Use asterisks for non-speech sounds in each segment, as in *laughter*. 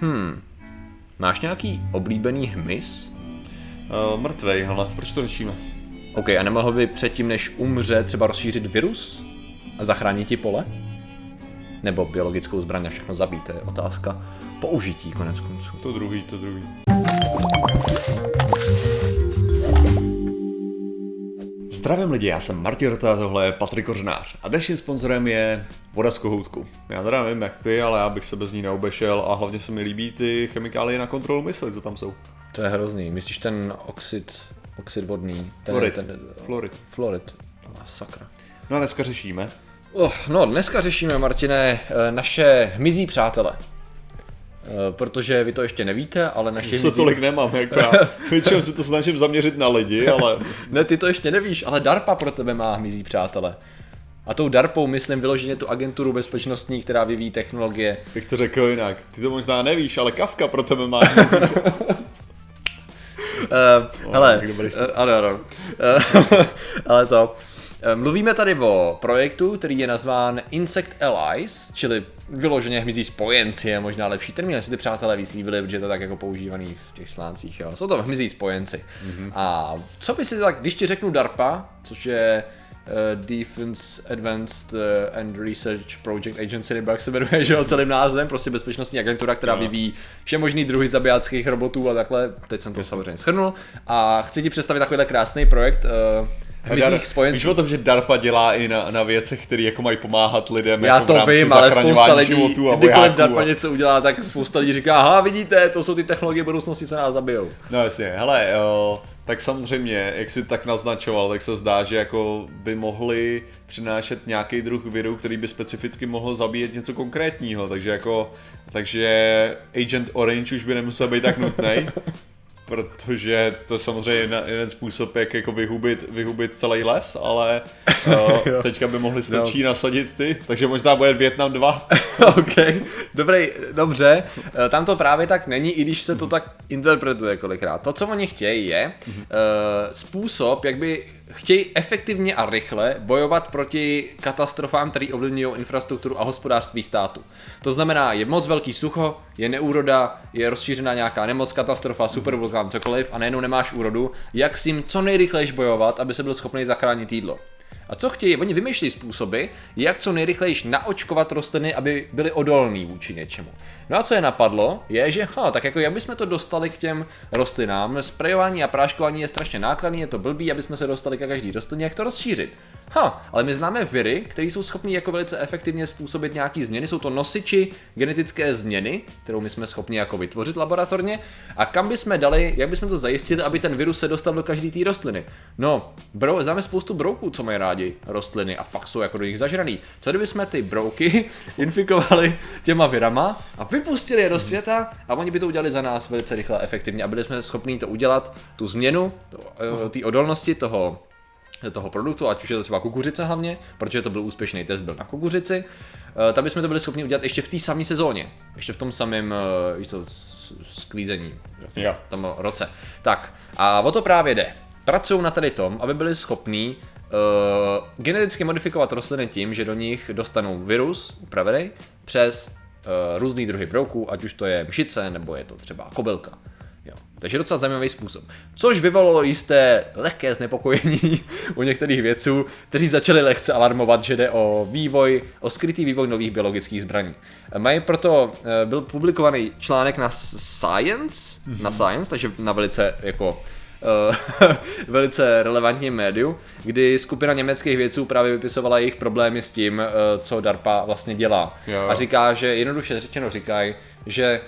Hmm. Máš nějaký oblíbený hmyz? Uh, mrtvej, hele, proč to řešíme? OK, a nemohl by předtím, než umře, třeba rozšířit virus a zachránit ti pole? Nebo biologickou zbraň a všechno zabít, to je otázka použití konec konců. To druhý, to druhý. Zdravím lidi, já jsem Martin Rota, tohle je Patrik Kořnář a dnešním sponzorem je voda z kohoutku. Já teda nevím jak ty, ale já bych se bez ní neobešel a hlavně se mi líbí ty chemikálie na kontrolu mysli, co tam jsou. To je hrozný. Myslíš ten oxid, oxid vodný? Ten, Florid. Ten, Florid. Florid. Oh, sakra. No a dneska řešíme. Oh, no, dneska řešíme, Martine, eh, naše hmyzí přátele. Eh, Protože vy to ještě nevíte, ale naše Se hmyzí... tolik nemám, jako já. *laughs* Většinou se to snažím zaměřit na lidi, ale *laughs* Ne, ty to ještě nevíš, ale DARPA pro tebe má hmyzí přátele. A tou DARPou myslím vyloženě tu agenturu bezpečnostní, která vyvíjí technologie. bych to řekl jinak. Ty to možná nevíš, ale Kafka pro tebe má Uh, *laughs* hele, tak dobrý. uh, ano, ano. Uh, ale to, Mluvíme tady o projektu, který je nazván Insect Allies, čili vyloženě hmyzí spojenci je možná lepší termín, jestli ty přátelé víc líbili, protože to je tak jako používaný v těch článcích, jo. Jsou to hmyzí spojenci. Mm-hmm. A co by si tak, když ti řeknu DARPA, což je uh, Defense Advanced uh, and Research Project Agency, nebo jak se jmenuje, že jo, celým názvem, prostě bezpečnostní agentura, která Jo. vyvíjí vše možný druhy zabijáckých robotů a takhle, teď jsem to samozřejmě shrnul. A chci ti představit takovýhle krásný projekt uh, hmyzích Víš spojenců. o tom, že DARPA dělá i na, na věcech, které jako mají pomáhat lidem Já jako v to vím, ale spousta lidí, životů a kdykoliv DARPA a... něco udělá, tak spousta lidí říká, aha, vidíte, to jsou ty technologie budoucnosti, co nás zabijou. No jasně, hele, jo, tak samozřejmě, jak si tak naznačoval, tak se zdá, že jako by mohli přinášet nějaký druh viru, který by specificky mohl zabíjet něco konkrétního, takže jako, takže Agent Orange už by nemusel být tak nutný. *laughs* Protože to je samozřejmě jedna- jeden způsob, jak jako vyhubit, vyhubit celý les, ale *laughs* uh, teďka by mohli stačí No. nasadit ty, takže možná bude Vietnam 2. *laughs* OK, dobrý, dobře. Eh, Tam to právě tak není, i když se to tak interpretuje kolikrát. To, co oni chtějí, je uh, způsob, jak by chtějí efektivně a rychle bojovat proti katastrofám, které ovlivňují infrastrukturu a hospodářství státu. To znamená, je moc velký sucho, je neúroda, je rozšířená nějaká nemoc, katastrofa, supervulkán, cokoliv a najednou nemáš úrodu, jak s tím co nejrychlejš bojovat, aby se byl schopný zachránit jídlo. A co chtějí? Oni vymýšlejí způsoby, jak co nejrychleji naočkovat rostliny, aby byly odolný vůči něčemu. No a co je napadlo, je, že ha, tak jako jak bychom to dostali k těm rostlinám, sprejování a práškování je strašně nákladný, je to blbý, aby jsme se dostali ke každý rostlině, jak to rozšířit. Ha, ale my známe viry, které jsou schopni jako velice efektivně způsobit nějaký změny, jsou to nosiči genetické změny, kterou my jsme schopni jako vytvořit laboratorně. A kam bychom dali, jak bychom to zajistili, aby ten virus se dostal do každé té rostliny? No, bro, známe spoustu brouků, co mají rádi rostliny a fakt jsou jako do nich zažraný. Co kdyby jsme ty brouky *laughs* infikovali těma virama a vypustili je do světa a oni by to udělali za nás velice rychle a efektivně a byli jsme schopni to udělat, tu změnu, eh, té odolnosti toho toho produktu, ať už je to třeba kukuřice hlavně, protože to byl úspěšný test, byl na kukuřici, eh, tam bychom to byli schopni udělat ještě v té samé sezóně, ještě v tom samém, eh, sklízení, Jo. v tom roce. Tak, a o to právě jde. Pracují na tady tom, aby byli schopní uh, geneticky modifikovat rostliny tím, že do nich dostanou virus upravený přes uh, různý druhy brouků, ať už to je mšice, nebo je to třeba kobylka. Jo. Takže docela zajímavý způsob. Což vyvolalo jisté lehké znepokojení *laughs* u některých vědců, kteří začali lehce alarmovat, že jde o vývoj, o skrytý vývoj nových biologických zbraní. Mají proto, eh, byl publikovaný článek na Science, mm-hmm. na Science, takže na velice jako *laughs* velice relevantním médiu, kdy skupina německých vědců právě vypisovala jejich problémy s tím, eh, co DARPA vlastně dělá. Jo. A říká, že jednoduše řečeno říkají, že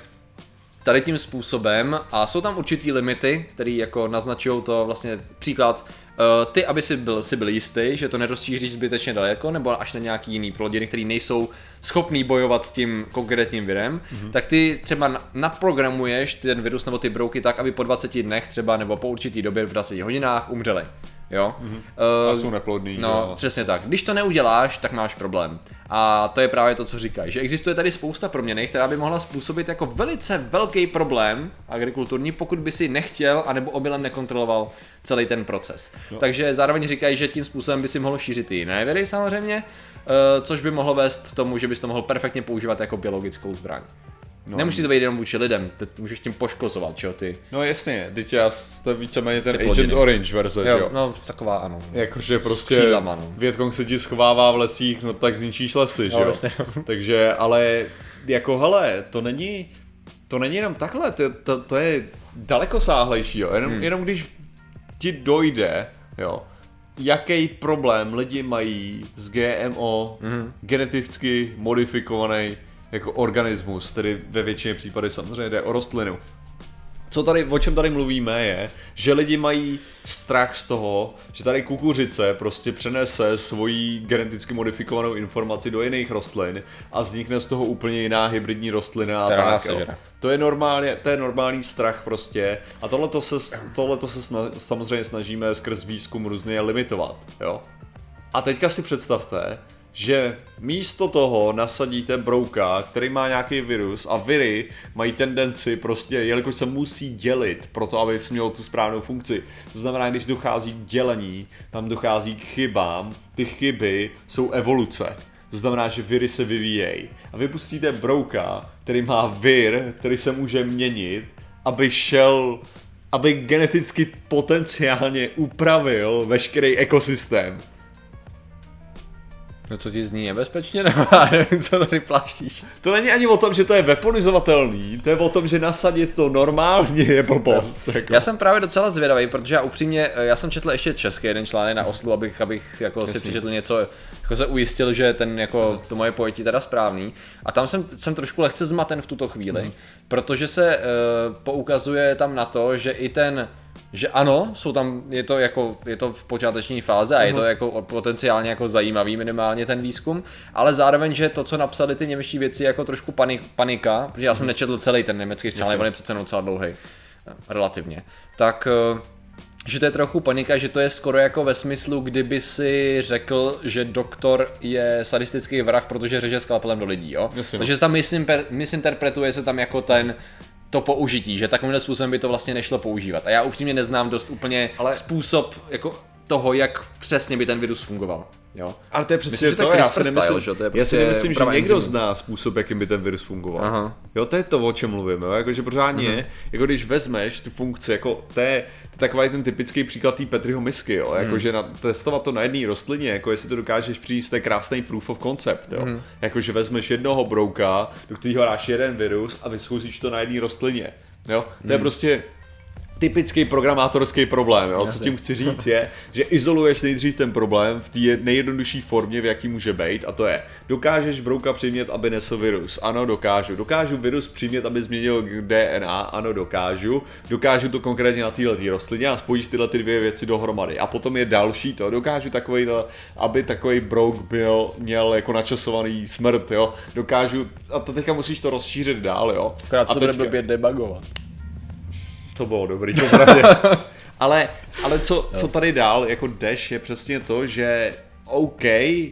tady tím způsobem a jsou tam určitý limity, které jako naznačují to vlastně příklad uh, ty, aby si byl, si byl jistý, že to nerozšíříš zbytečně daleko, nebo až na nějaký jiný plodiny, které nejsou schopný bojovat s tím konkrétním virem, mm-hmm. tak ty třeba na- naprogramuješ ten virus nebo ty brouky tak, aby po 20 dnech třeba nebo po určitý době v 20 hodinách umřeli. Jo? Mm-hmm. A jsou neplodný. No, jo. přesně tak. Když to neuděláš, tak máš problém. A to je právě to, co říkají, že existuje tady spousta proměny, která by mohla způsobit jako velice velký problém agrikulturní, pokud by si nechtěl anebo obilem nekontroloval celý ten proces. No. Takže zároveň říkají, že tím způsobem by si mohl šířit i jiné viry samozřejmě, eh, což by mohlo vést k tomu, že bys to mohl perfektně používat jako biologickou zbraň. No. Nemusí to být jenom vůči lidem, ty můžeš tím poškozovat, čo ty. No jasně, teď já jste víceméně ten Agent plodiny. Orange verze, Jo, že jo? no taková ano. Jakože prostě no. Větkong se ti schovává v lesích, no tak zničíš lesy, že No, jo? jasně, no. *laughs* Takže, ale jako hele, to není, to není jenom takhle, to, to, to je daleko sáhlejší, jo? Jenom, hmm. jenom když ti dojde, jo, jaký problém lidi mají s GMO, hmm. geneticky modifikovaný jako organismus, tedy ve většině případů samozřejmě jde o rostlinu. Co tady, o čem tady mluvíme je, že lidi mají strach z toho, že tady kukuřice prostě přenese svoji geneticky modifikovanou informaci do jiných rostlin a vznikne z toho úplně jiná hybridní rostlina a tak. Jo. To je normálně, to je normální strach prostě a tohle se, tohleto se sna, samozřejmě snažíme skrz výzkum různě limitovat, jo. A teďka si představte, že místo toho nasadíte brouka, který má nějaký virus a viry mají tendenci prostě, jelikož se musí dělit pro to, aby mělo tu správnou funkci. To znamená, když dochází k dělení, tam dochází k chybám, ty chyby jsou evoluce. To znamená, že viry se vyvíjejí. A vy pustíte brouka, který má vir, který se může měnit, aby šel aby geneticky potenciálně upravil veškerý ekosystém. No to ti zní nebezpečně, nebo já nevím, co tady pláštíš. To není ani o tom, že to je weaponizovatelný, to je o tom, že nasadit to normálně je blbost. Jako. Já jsem právě docela zvědavý, protože já upřímně, eh, já jsem četl ještě český jeden článek na Oslu, abych, abych jako si přečetl něco, jako se ujistil, že ten jako to moje pojetí teda správný. A tam jsem, jsem trošku lehce zmaten v tuto chvíli, protože se uh, poukazuje tam na to, že i ten že ano, jsou tam, je to jako, je to v počáteční fáze a je to jako potenciálně jako zajímavý minimálně ten výzkum, ale zároveň, že to, co napsali ty němečtí věci, jako trošku panik, panika, protože já jsem nečetl celý ten německý článek, on je přece docela dlouhý, eh, relativně, tak eh, že to je trochu panika, že to je skoro jako ve smyslu, kdyby si řekl, že doktor je sadistický vrah, protože řeže skalpelem do lidí, jo? Jasně, no. Takže se tam misinterpretuje se tam jako ten to použití, že takovýmhle způsobem by to vlastně nešlo používat. A já upřímně neznám dost úplně Ale... způsob jako toho, jak přesně by ten virus fungoval. Jo? Ale to je přesně Myslím, že to to, já si nemyslím, style, že? To je já si prostě nemyslím že někdo enzymů. zná způsob, jakým by ten virus fungoval. Aha. Jo, to je to, o čem mluvím, jo? Jako, že pořádně, Mhm. jako když vezmeš tu funkci, jako to je, to je takový ten typický příklad té Petriho misky, jo? Jako, Mhm. že na, testovat to na jedné rostlině, jako jestli to dokážeš přijít, to je krásný proof of concept, jo? Mhm. Jako, že vezmeš jednoho brouka, do kterého dáš jeden virus a vyzkoušíš to na jedné rostlině, jo? To je Mhm. prostě typický programátorský problém. Jo? Co tím chci říct je, že izoluješ nejdřív ten problém v té nejjednodušší formě, v jaký může být, a to je, dokážeš brouka přimět, aby nesl virus? Ano, dokážu. Dokážu virus přimět, aby změnil DNA? Ano, dokážu. Dokážu to konkrétně na této rostlině a spojíš tyhle ty dvě věci dohromady. A potom je další to, dokážu takový, aby takový brouk byl, měl jako načasovaný smrt, jo. Dokážu, a to teďka musíš to rozšířit dál, jo. Akorát a se to bude teďka- blbě debugovat. To bylo dobrý, popravdě. *laughs* ale, ale co, co tady dál jako jdeš je přesně to, že OK,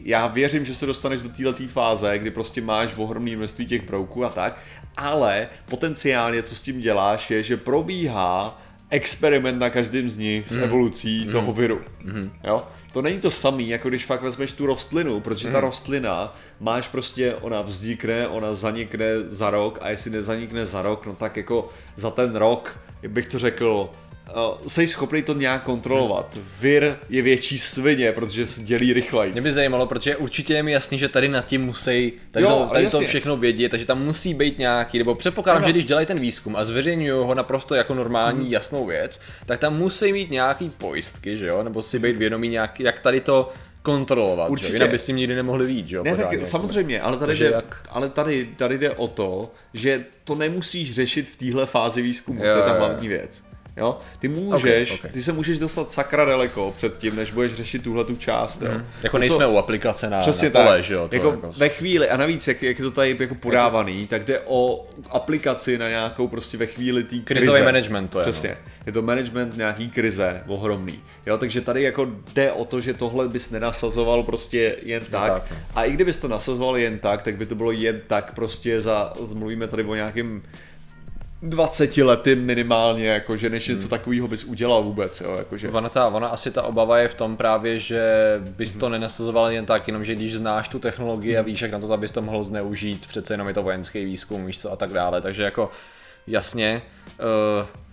já věřím, že se dostaneš do této fáze, kdy prostě máš ohromné množství těch brouků a tak, ale potenciálně co s tím děláš je, že probíhá experiment na každém z nich s evolucí toho viru. Jo? To není to samý, jako když fakt vezmeš tu rostlinu, protože ta rostlina, máš prostě, ona vznikne, ona zanikne za rok a jestli nezanikne za rok, no tak jako za ten rok, jak bych to řekl, uh, jsi schopný to nějak kontrolovat. Vir je větší svině, protože se dělí rychleji. Mě by zajímalo, protože určitě je mi jasný, že tady nad tím musí tady, Jo, to, tady to všechno vědět, takže tam musí být nějaký, nebo předpokládám, že když dělají ten výzkum a zveřejňují ho naprosto jako normální, jasnou věc, tak tam musí mít nějaký pojistky, že jo, nebo si být vědomí nějaký, jak tady to kontrolovat, Určitě. že? jinak by s tím nikdy nemohli že jo, Ne, pořádně, tak jako. samozřejmě, ale tady, jde, jak- ale tady, tady jde o to, že to nemusíš řešit v téhle fázi výzkumu, Jo, to je ta hlavní věc. Jo? Ty můžeš, Ok, ok. ty se můžeš dostat sakra daleko před tím, než budeš řešit tuhle tu část. Jo? Jako To, nejsme co- u aplikace na, Přesně na pole, tak. že jo, to jako, jako, ve chvíli, a navíc, jak, jak je to tady jako podávaný, tak jde o aplikaci na nějakou prostě ve chvíli Krizový krize. management to je, no. Přesně. Je to management nějaký krize, ohromný. Jo, takže tady jako jde o to, že tohle bys nenasazoval prostě jen tak. tak, no. A i kdybys to nasazoval jen tak, tak by to bylo jen tak prostě za, mluvíme tady o nějakým 20 lety minimálně, jakože než něco takového bys udělal vůbec, jo, jakože. Ona, ta, ona asi ta obava je v tom právě, že bys to nenasazoval jen tak, jenom že když znáš tu technologii a víš, jak na to, abys to mohl zneužít, přece jenom je to vojenský výzkum, víš co a tak dále, takže jako jasně, uh,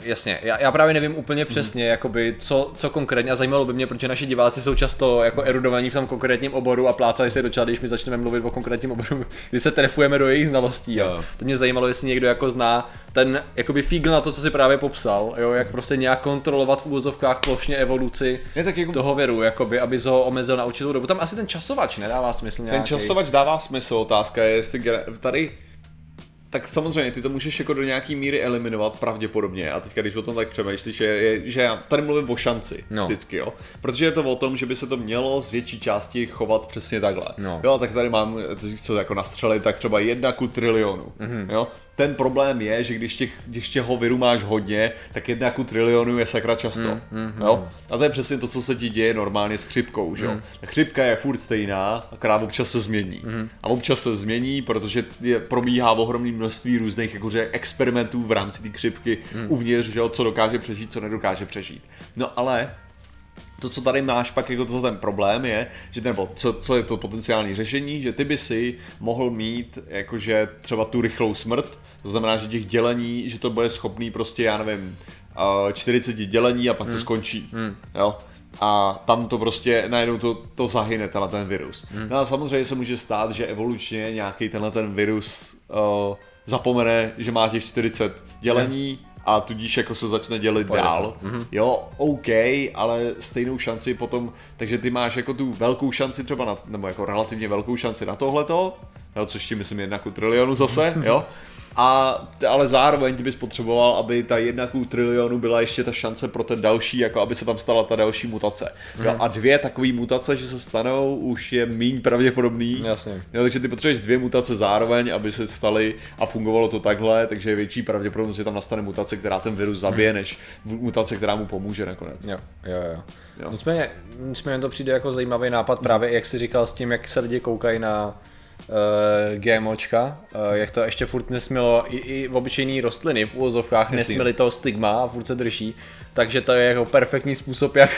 Jasně, já, já právě nevím úplně přesně, jakoby, co, co konkrétně, a zajímalo by mě, protože naši diváci jsou často jako erudovaní v tom konkrétním oboru a plácají se do čela, když my začneme mluvit o konkrétním oboru, *laughs* kdy se trefujeme do jejich znalostí. Jo. To mě zajímalo, jestli někdo jako zná ten jakoby fígl na to, co si právě popsal, jo, jak prostě nějak kontrolovat v úvozovkách plošně evoluci Ne, tak jako- toho viru, jakoby, aby ho omezil na určitou dobu. Tam asi ten časovač nedává smysl nějaký. Ten časovač dává smysl, otázka je, jestli tady tak samozřejmě ty to můžeš jako do nějaký míry eliminovat pravděpodobně. A teďka, když o tom tak přemýšlíš, je, je, že já tady mluvím o šanci No. vždycky, jo. Protože je to o tom, že by se to mělo z větší části chovat přesně takhle. No. Jo, tak tady mám, co jako nastřelit, tak třeba jedna ku trilionu. Mm-hmm. Jo. Ten problém je, že když těch, když těho viru máš hodně, tak jedna ku trilionu je sakra často. Mm-hmm. Jo? A to je přesně to, co se ti děje normálně s chřipkou. Že? Mm. Chřipka je furt stejná, akorát občas se změní. Mm. A občas se změní, protože je, probíhá ohromné množství různých jakože, experimentů v rámci té chřipky mm. uvnitř, že? co dokáže přežít, co nedokáže přežít. No ale to, co tady máš pak jako to ten problém je, že nebo co, co je to potenciální řešení, že ty by si mohl mít jakože třeba tu rychlou smrt, to znamená, že těch dělení, že to bude schopný prostě, já nevím, eh, 40 dělení a pak to skončí, jo. A tam to prostě najednou to, to zahyne, tenhle ten virus. No a samozřejmě se může stát, že evolučně nějaký tenhle ten virus uh, zapomene, že má těch 40 dělení, a tudíž jako se začne dělit Pojede to. dál. Jo, OK, ale stejnou šanci potom, takže ty máš jako tu velkou šanci třeba na, nebo jako relativně velkou šanci na tohleto, jo, což ti myslím jedna ku trilionu zase, jo. *laughs* A, ale zároveň ty bys potřeboval, aby ta jedna ku trilionu byla ještě ta šance pro ten další, jako aby se tam stala ta další mutace. Jo, a dvě takové mutace, že se stanou, už je méně pravděpodobný. Jasně. Jo, takže ty potřebuješ dvě mutace zároveň, aby se staly a fungovalo to takhle, takže je větší pravděpodobnost, že tam nastane mutace, která ten virus zabije, než mutace, která mu pomůže nakonec. Jo, jo. Jo. jo. Nicméně, nicméně to přijde jako zajímavý nápad právě, jak jsi říkal s tím, jak se lidi koukají na uh, GMOčka, uh, jak to ještě furt nesmělo, i, i v obyčejný rostliny v úvozovkách nesměli to stigma a furt se drží, takže to je jako perfektní způsob, jak,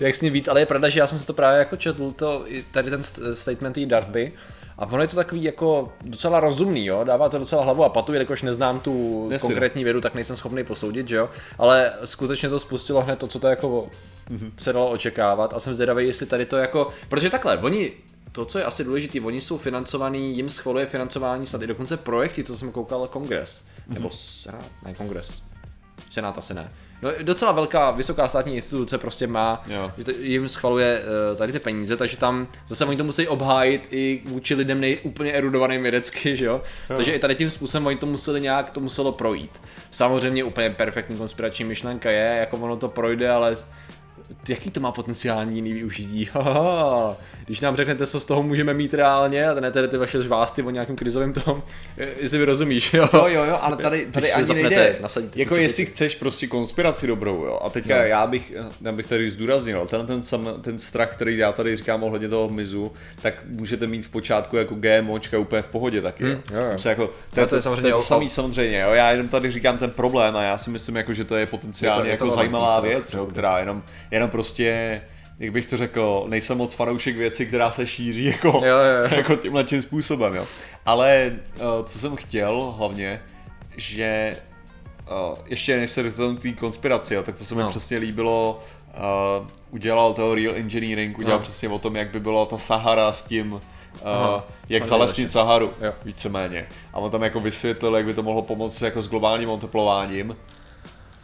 jak s ním být, ale je pravda, že já jsem si to právě jako četl, to, tady ten st- statement té Darby, a ono je to takový jako docela rozumný, jo? dává to docela hlavu a patu, jelikož neznám tu Jasně. konkrétní vědu, tak nejsem schopný posoudit, že jo, ale skutečně to spustilo hned to, co to jako se dalo očekávat. A jsem zvědavý, jestli tady to jako, protože takhle, oni to, co je asi důležité, oni jsou financovaný, jim schvaluje financování snad i dokonce projekty, co jsem koukal, kongres, nebo senát, ne kongres, senát asi ne. No, docela velká, vysoká státní instituce prostě má, Jo. že to, jim schvaluje uh, tady ty peníze, takže tam zase oni to musí obhájit i vůči lidem nej, úplně erudovaným vědecky, že jo? Takže i tady tím způsobem oni to museli nějak, to muselo projít. Samozřejmě úplně perfektní konspirační myšlenka je, jako ono to projde, ale jaký to má potenciální jiný využití? *laughs* Haha. Když nám řeknete, co z toho můžeme mít reálně, a ne tedy ty vaše žvásty o nějakém krizovém tom, jestli mi rozumíš, jo? Jo, jo, jo, ale tady, Když tady si ani zapnete, nejde, jako jestli chceš prostě konspiraci dobrou, jo, a teďka No. já bych, já bych tady zdůraznil, ten, ten, sam, ten strach, který já tady říkám ohledně toho hmyzu, tak můžete mít v počátku jako GMOčka úplně v pohodě taky, jo. jo, jo. Se jako, Ale to je samozřejmě to, je to samý samozřejmě, jo, já jenom tady říkám ten problém a já si myslím, jako, že to je potenciálně Je to- je to jako zajímavá věc, jo, která jenom, jenom prostě jak bych to řekl, nejsem moc fanoušek věci, která se šíří jako, Jo, jo, jo. *laughs* jako tímhle tím způsobem, jo. Ale uh, co jsem chtěl hlavně, že uh, ještě než se dotknu té konspiraci, jo, tak to se mi No. přesně líbilo, uh, udělal toho Real Engineering, udělal No. přesně o tom, jak by byla ta Sahara s tím, uh, Aha, jak to zalesnit Saharu, Jo. víceméně. A on tam jako vysvětlil, jak by to mohlo pomoct jako s globálním oteplováním.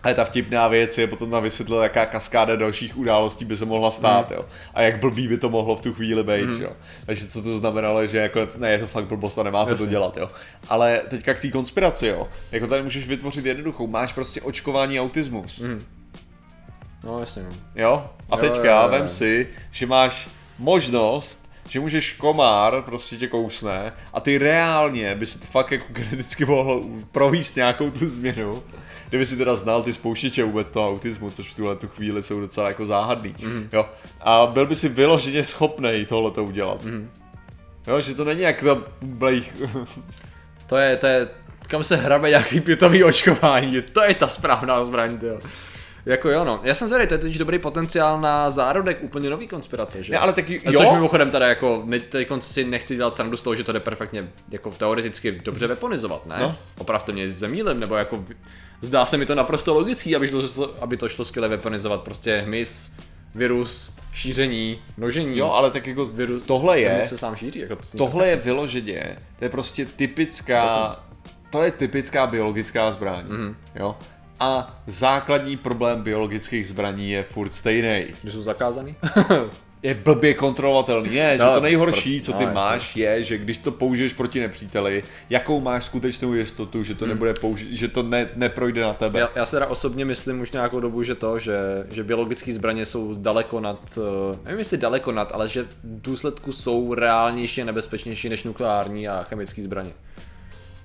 Ale ta vtipná věc je potom tam vysvětlil, jaká kaskáda dalších událostí by se mohla stát, jo. A jak blbý by to mohlo v tu chvíli být, jo. Takže co to znamenalo, že jako, ne, je to fakt blbost a nemáte to Jasně. dělat, jo. Ale teďka k té konspiraci, jo. Jako tady můžeš vytvořit jednoduchou, máš prostě očkování autismus, No jasně, no. jo. A Jo, teďka jo, jo. vem si, že máš možnost že můžeš komár, prostě tě kousne a ty reálně by si to fakt jako geneticky mohl províst nějakou tu změnu, kdyby si teda znal ty spouštěče vůbec toho autismu, což v tuhle tu chvíli jsou docela jako záhadný, mm. jo. A byl by si vyloženě schopný tohle to udělat. Mm. Jo, že to není jak ta blejch. To je, to je kam se hrabe nějaký pětový očkování, to je ta správná zbraň, jo. Jako jo, no. Já jsem zvědavý, to je totiž dobrý potenciál na zárodek úplně nový konspirace, že? Ne, ale taky, A jo, Což mimochodem teda jako, ne, teď si nechci dělat srandu z toho, že to jde perfektně jako teoreticky dobře weaponizovat, ne? No. Opravdu mě zemílim, nebo jako zdá se mi to naprosto logický, aby to, aby to šlo skvěle weaponizovat, prostě hmyz, virus, šíření, množení. jo, ale tak jako Viru- tohle je, se sám šíří, jako to tohle je vyloženě, to je prostě typická, to je typická biologická zbraň, Mhm. jo. A základní problém biologických zbraní je furt stejný. Že jsou zakázaný? *laughs* Je blbě kontrolovatelný. Je, že No, to nejhorší, pro- co no, ty jasně. máš, je, že když to použiješ proti nepříteli, jakou máš skutečnou jistotu, že to nebude použi- že to ne, neprojde na tebe. Já, já se teda osobně myslím už nějakou dobu, že to, že, že biologické zbraně jsou daleko nad, eh, nevím jestli daleko nad, ale že v důsledku jsou reálnější a nebezpečnější než nukleární a chemické zbraně.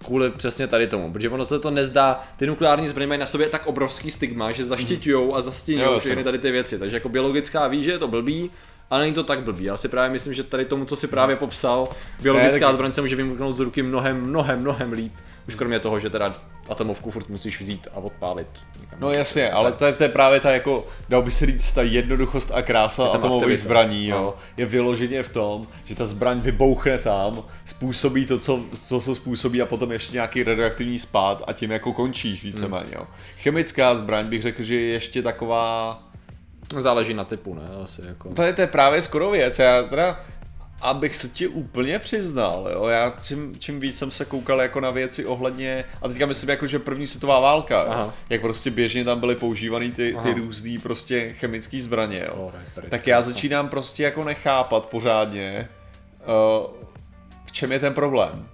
Kvůli přesně tady tomu, protože ono se to nezdá, ty nukleární zbraně mají na sobě tak obrovský stigma, že zaštiťujou a jasně. všechny tady ty věci, takže jako biologická ví, že je to blbý, ale není to tak blbý. Já si právě myslím, že tady tomu, co si právě popsal, biologická tak- zbraň se může vymknout z ruky mnohem, mnohem, mnohem líp. Už kromě toho, že teda atomovku furt musíš vzít a odpálit. někam. No jasně, ale to je, to je právě ta jako, dal by se říct, ta jednoduchost a krása ten atomových aktivita. zbraní, jo, No. je vyloženě v tom, že ta zbraň vybouchne tam, způsobí to, co, co se způsobí a potom ještě nějaký radioaktivní spád a tím jako končíš víceméně, jo. Chemická zbraň bych řekl, že je ještě taková, Záleží na typu, ne? Asi jako. to je, to je právě skoro věc, já teda, abych se ti úplně přiznal, jo, já čím, čím víc jsem se koukal jako na věci ohledně, a teďka myslím jako, že první světová válka, jo, jak prostě běžně tam byly používaný ty, ty Aha. různý prostě chemické zbraně, jo. Oh, tak já začínám prostě jako nechápat pořádně, uh, v čem je ten problém.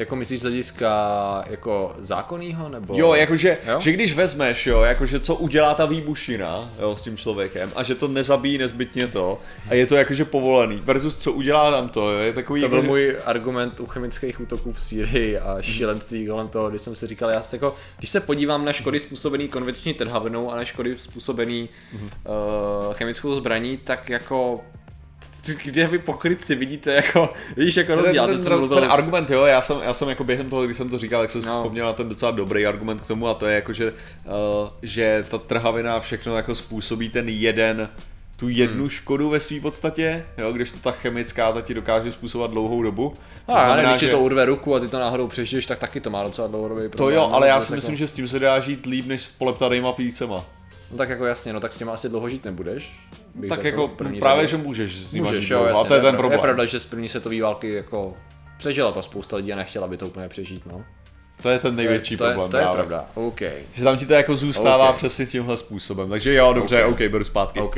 Jako myslíš z hlediska jako zákonnýho, nebo? Jo, jakože, Jo? že když vezmeš, jo, jakože co udělá ta výbušina, jo, s tím člověkem a že to nezabíjí nezbytně to a je to jakože povolený versus co udělá tam to, jo, je takový To byl jako, můj argument u chemických útoků v Sýrii a šílenství kolem toho, když jsem si říkal, já se jako, když se podívám na škody způsobený konvenční trhavinou a na škody způsobený uh, chemickou zbraní, tak jako kde vy pokrytci vidíte jako, víš jako rozdíl, ten, ten, ten, mluvil, ten argument, jo, já jsem, já jsem jako během toho, když jsem to říkal, jak jsem No. vzpomněl na ten docela dobrý argument k tomu a to je jako, že, uh, že ta trhavina všechno jako způsobí ten jeden tu jednu Hmm. škodu ve své podstatě, jo, když to ta chemická, ta ti dokáže způsobovat dlouhou dobu. Co a já nevím, když ti to urve ruku a ty to náhodou přežiješ, tak taky to má docela dlouhodobý to problém. jo, no, ale já to si myslím, jako- že s tím se dá žít líp, než s poleptanýma pícema. No tak jako jasně, no tak s těma asi dlouho žít nebudeš. bych Tak jako první právě, řadě. že můžeš s nima Můžeš, žít jo, jasně, a to je ten problém. Je pravda, že z první světové války jako přežila ta spousta lidí a nechtěla by to úplně přežít, no. To je ten největší to je, problém. To je, to je pravda, OK. Že tam ti to jako zůstává Ok. přesně tímhle způsobem. Takže jo, dobře, Ok. OK, beru zpátky. OK.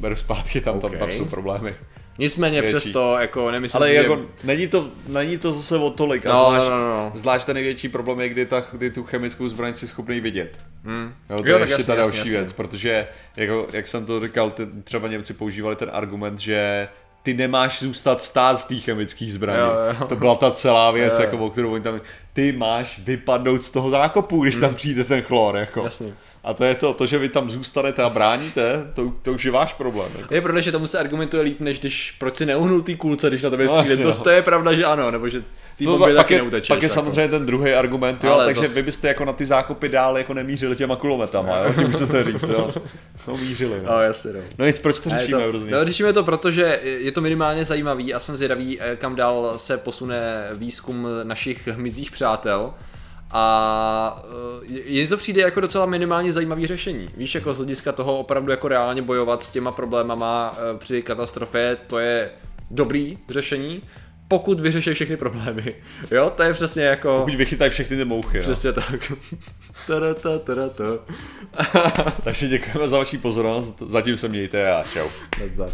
Beru zpátky, tam, tam, Ok. tam jsou problémy. Nicméně Větší. přesto, jako nemyslím Ale si, jako, že... není, to, není to zase o tolik. A No, zvlášť, no, no, no. zvlášť ten největší problém je, kdy, ta, kdy tu chemickou zbraň si schopný vidět. Hmm. Jo, to Jo, je tak ještě jasně, ta další jasně. věc, protože, jako, jak jsem to říkal, ty, třeba Němci používali ten argument, že ty nemáš zůstat stát v té chemické zbraně. Jo, jo. To byla ta celá věc, Jo, jo. jako, o kterou oni tam... Ty máš vypadnout z toho zákopu, když tam přijde ten chlor. Jako. Hmm. Jasně. A to je to, to, že vy tam zůstanete a bráníte, to, to už je váš problém. Jako. Je pravda, že tomu se argumentuje líp, než když proč si neuhnul ty kulce, když na tebe No, střílet. jasně, to, no. to je pravda, že ano, nebo že To, bomby pak, taky je, neutečeš. pak je jako. samozřejmě ten druhý argument, jo, Ale takže zas- vy byste jako na ty zákopy dál jako nemířili těma kulometama, jo, tím chcete říct, jo. *laughs* No mířili, no. No jasně, no. No nic, proč to řešíme to, no, řešíme to proto, že je to minimálně zajímavý a jsem zvědavý, eh, kam dál se posune výzkum našich hmyzích přátel. A eh, je to přijde jako docela minimálně zajímavý řešení. Víš, jako z hlediska toho opravdu jako reálně bojovat s těma problémama eh, při katastrofě, to je dobrý řešení, pokud vyřeší všechny problémy. *laughs* Jo, to je přesně jako... Pokud vychytají všechny ty mouchy. Přesně tak. *laughs* Tarata, tarata. *laughs* Takže děkujeme za vaši pozornost, zatím se mějte a čau. Nazdar.